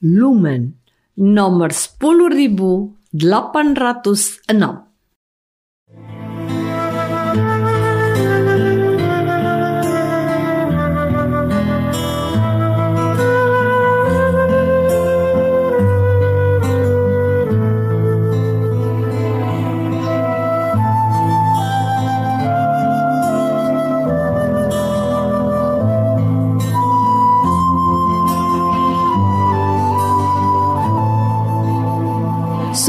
Lumen nomor 10806.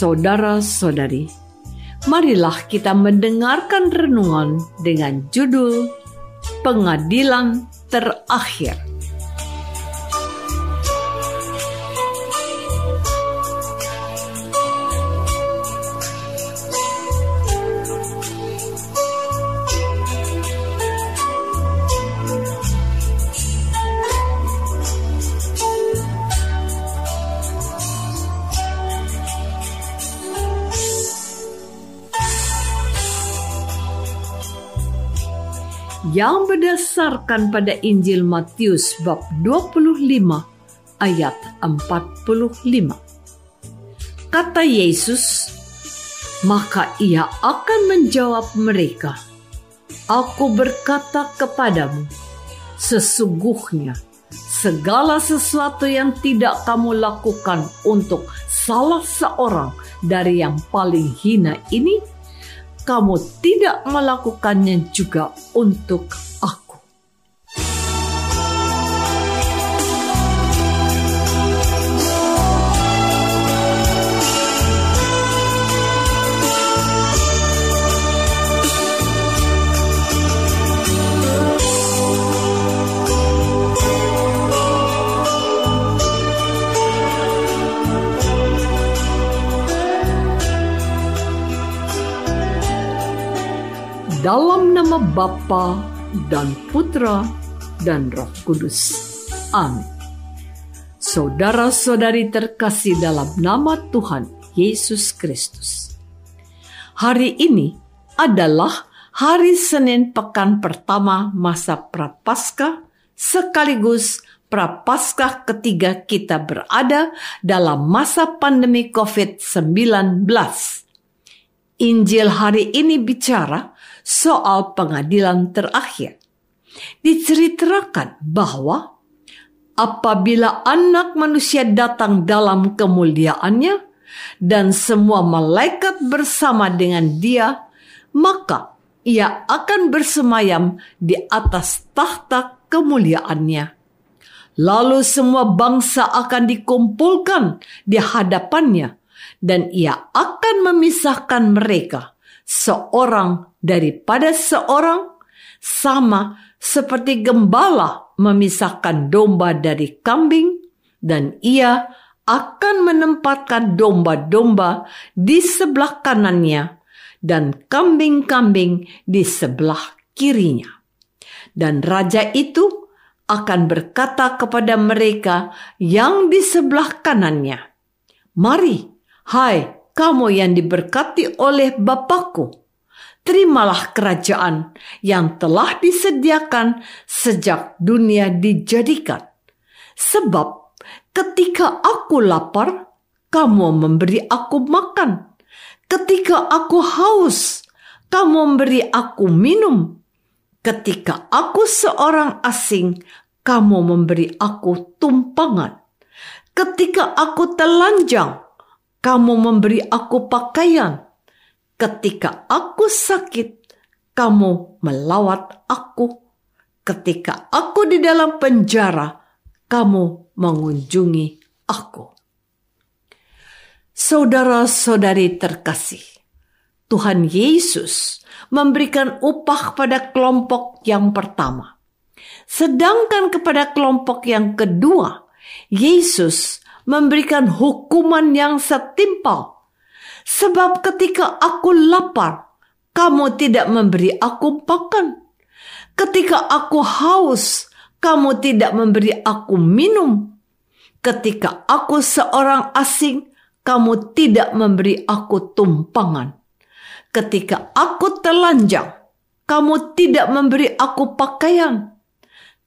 Saudara-saudari, marilah kita mendengarkan renungan dengan judul Pengadilan Terakhir. Yang berdasarkan pada Injil Matius bab 25 ayat 45. Kata Yesus, maka ia akan menjawab mereka, Aku berkata kepadamu, sesungguhnya segala sesuatu yang tidak kamu lakukan untuk salah seorang dari yang paling hina ini, kamu tidak melakukannya juga untuk aku. Dalam nama Bapa dan Putra dan Roh Kudus. Amin. Saudara-saudari terkasih dalam nama Tuhan Yesus Kristus. Hari ini adalah hari Senin pekan pertama masa Prapaskah sekaligus Prapaskah ketiga kita berada dalam masa pandemi COVID-19. Injil hari ini bicara soal pengadilan terakhir. Diceritakan bahwa apabila anak manusia datang dalam kemuliaannya dan semua malaikat bersama dengan dia, maka ia akan bersemayam di atas tahta kemuliaannya. Lalu semua bangsa akan dikumpulkan di hadapannya dan ia akan memisahkan mereka seorang daripada seorang sama seperti gembala memisahkan domba dari kambing dan ia akan menempatkan domba-domba di sebelah kanannya dan kambing-kambing di sebelah kirinya. Dan raja itu akan berkata kepada mereka yang di sebelah kanannya, Mari, hai kamu yang diberkati oleh Bapakku. Terimalah kerajaan yang telah disediakan sejak dunia dijadikan. Sebab ketika aku lapar, kamu memberi aku makan. Ketika aku haus, kamu memberi aku minum. Ketika aku seorang asing, kamu memberi aku tumpangan. Ketika aku telanjang, kamu memberi aku pakaian. Ketika aku sakit, kamu melawat aku. Ketika aku di dalam penjara, kamu mengunjungi aku. Saudara-saudari terkasih, Tuhan Yesus memberikan upah pada kelompok yang pertama. Sedangkan kepada kelompok yang kedua, Yesus memberikan hukuman yang setimpal. Sebab ketika aku lapar, kamu tidak memberi aku makan. Ketika aku haus, kamu tidak memberi aku minum. Ketika aku seorang asing, kamu tidak memberi aku tumpangan. Ketika aku telanjang, kamu tidak memberi aku pakaian.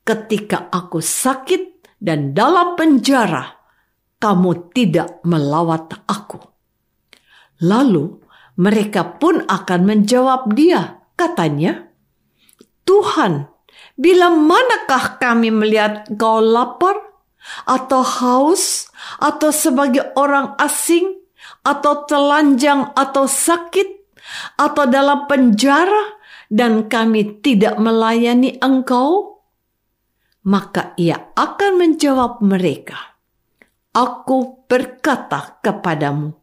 Ketika aku sakit dan dalam penjara, kamu tidak melawat aku. Lalu mereka pun akan menjawab dia, katanya, Tuhan, bila manakah kami melihat kau lapar, atau haus, atau sebagai orang asing, atau telanjang, atau sakit, atau dalam penjara, dan kami tidak melayani engkau? Maka ia akan menjawab mereka, Aku berkata kepadamu,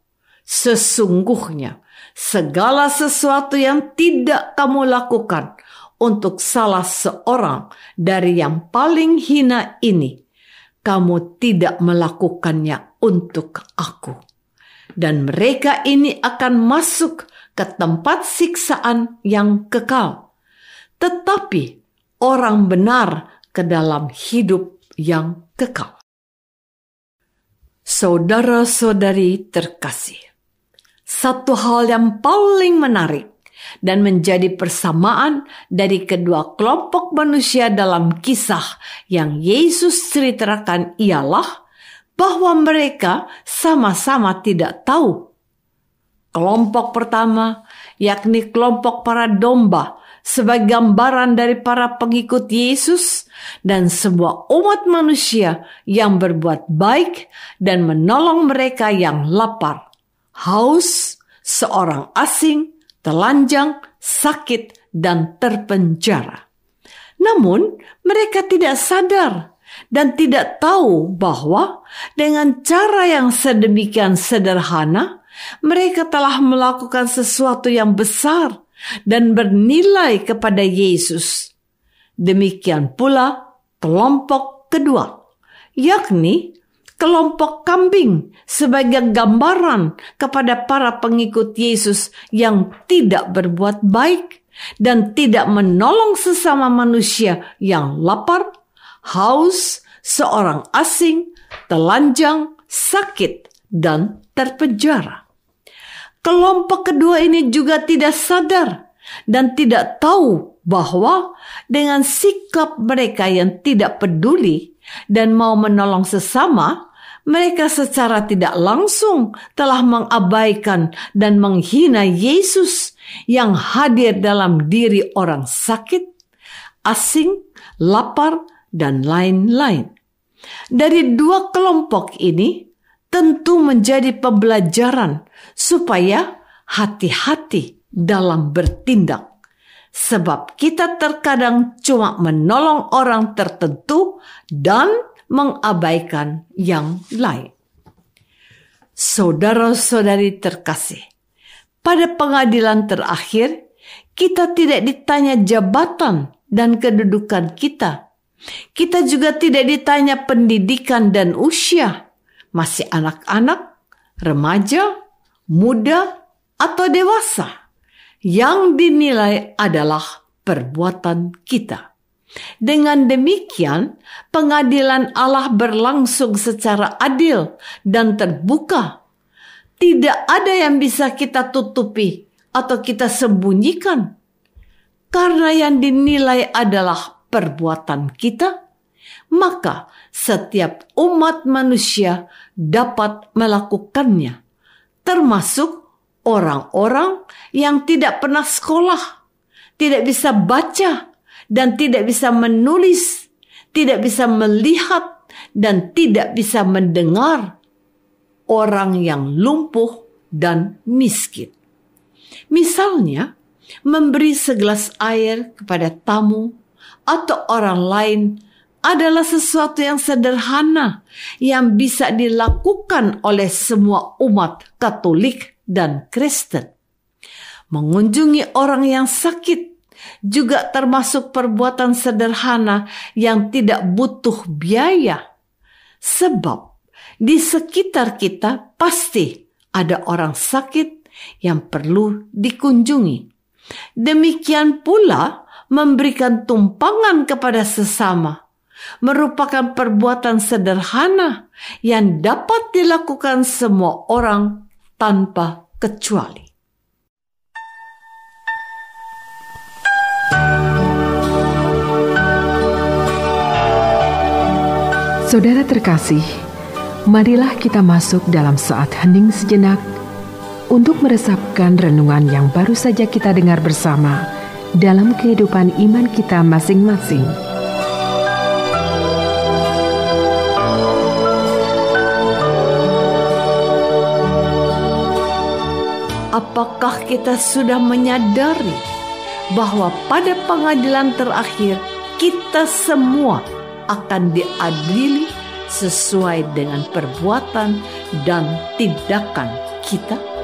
sesungguhnya segala sesuatu yang tidak kamu lakukan untuk salah seorang dari yang paling hina ini, kamu tidak melakukannya untuk aku. Dan mereka ini akan masuk ke tempat siksaan yang kekal. Tetapi orang benar ke dalam hidup yang kekal. Saudara-saudari terkasih, satu hal yang paling menarik dan menjadi persamaan dari kedua kelompok manusia dalam kisah yang Yesus ceritakan ialah bahwa mereka sama-sama tidak tahu. Kelompok pertama, yakni kelompok para domba, sebagai gambaran dari para pengikut Yesus dan semua umat manusia yang berbuat baik dan menolong mereka yang lapar, haus, seorang asing, telanjang, sakit, dan terpenjara. Namun, mereka tidak sadar dan tidak tahu bahwa dengan cara yang sedemikian sederhana, mereka telah melakukan sesuatu yang besar dan bernilai kepada Yesus. Demikian pula kelompok kedua, yakni kelompok kambing sebagai gambaran kepada para pengikut Yesus yang tidak berbuat baik dan tidak menolong sesama manusia yang lapar, haus, seorang asing, telanjang, sakit, dan terpenjara. Kelompok kedua ini juga tidak sadar dan tidak tahu bahwa dengan sikap mereka yang tidak peduli dan mau menolong sesama, mereka secara tidak langsung telah mengabaikan dan menghina Yesus yang hadir dalam diri orang sakit, asing, lapar, dan lain-lain. Dari dua kelompok ini, tentu menjadi pembelajaran supaya hati-hati dalam bertindak. Sebab kita terkadang cuma menolong orang tertentu dan mengabaikan yang lain. Saudara-saudari terkasih, pada pengadilan terakhir, kita tidak ditanya jabatan dan kedudukan kita. Kita juga tidak ditanya pendidikan dan usia masih anak-anak, remaja, muda, atau dewasa yang dinilai adalah perbuatan kita. Dengan demikian, pengadilan Allah berlangsung secara adil dan terbuka. Tidak ada yang bisa kita tutupi atau kita sembunyikan, karena yang dinilai adalah perbuatan kita maka setiap umat manusia dapat melakukannya, termasuk orang-orang yang tidak pernah sekolah, tidak bisa baca, dan tidak bisa menulis, tidak bisa melihat dan tidak bisa mendengar orang yang lumpuh dan miskin. Misalnya, memberi segelas air kepada tamu atau orang lain adalah sesuatu yang sederhana yang bisa dilakukan oleh semua umat Katolik dan Kristen. Mengunjungi orang yang sakit juga termasuk perbuatan sederhana yang tidak butuh biaya, sebab di sekitar kita pasti ada orang sakit yang perlu dikunjungi. Demikian pula memberikan tumpangan kepada sesama merupakan perbuatan sederhana yang dapat dilakukan semua orang tanpa kecuali. Saudara terkasih, marilah kita masuk dalam saat hening sejenak untuk meresapkan renungan yang baru saja kita dengar bersama dalam kehidupan iman kita masing-masing. Apakah kita sudah menyadari bahwa pada pengadilan terakhir kita semua akan diadili sesuai dengan perbuatan dan tindakan kita?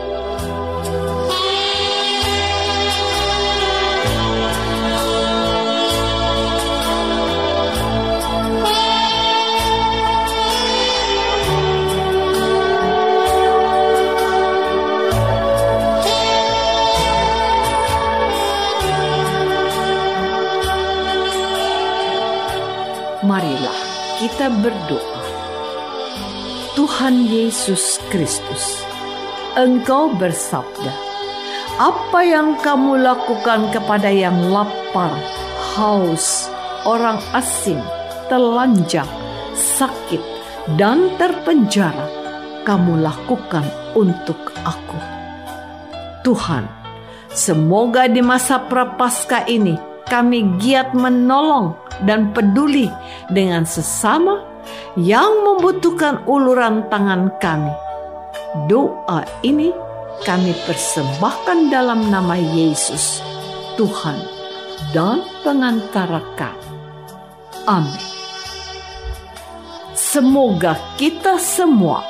Kita berdoa. Tuhan Yesus Kristus, Engkau bersabda, "Apa yang kamu lakukan kepada yang lapar, haus, orang asing, telanjang, sakit, dan terpenjara, kamu lakukan untuk Aku." Tuhan, semoga di masa prapaskah ini kami giat menolong dan peduli dengan sesama yang membutuhkan uluran tangan kami. Doa ini kami persembahkan dalam nama Yesus, Tuhan dan pengantara kami. Amin. Semoga kita semua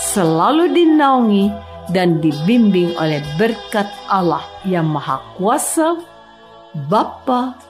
selalu dinaungi dan dibimbing oleh berkat Allah yang Maha Kuasa, Bapa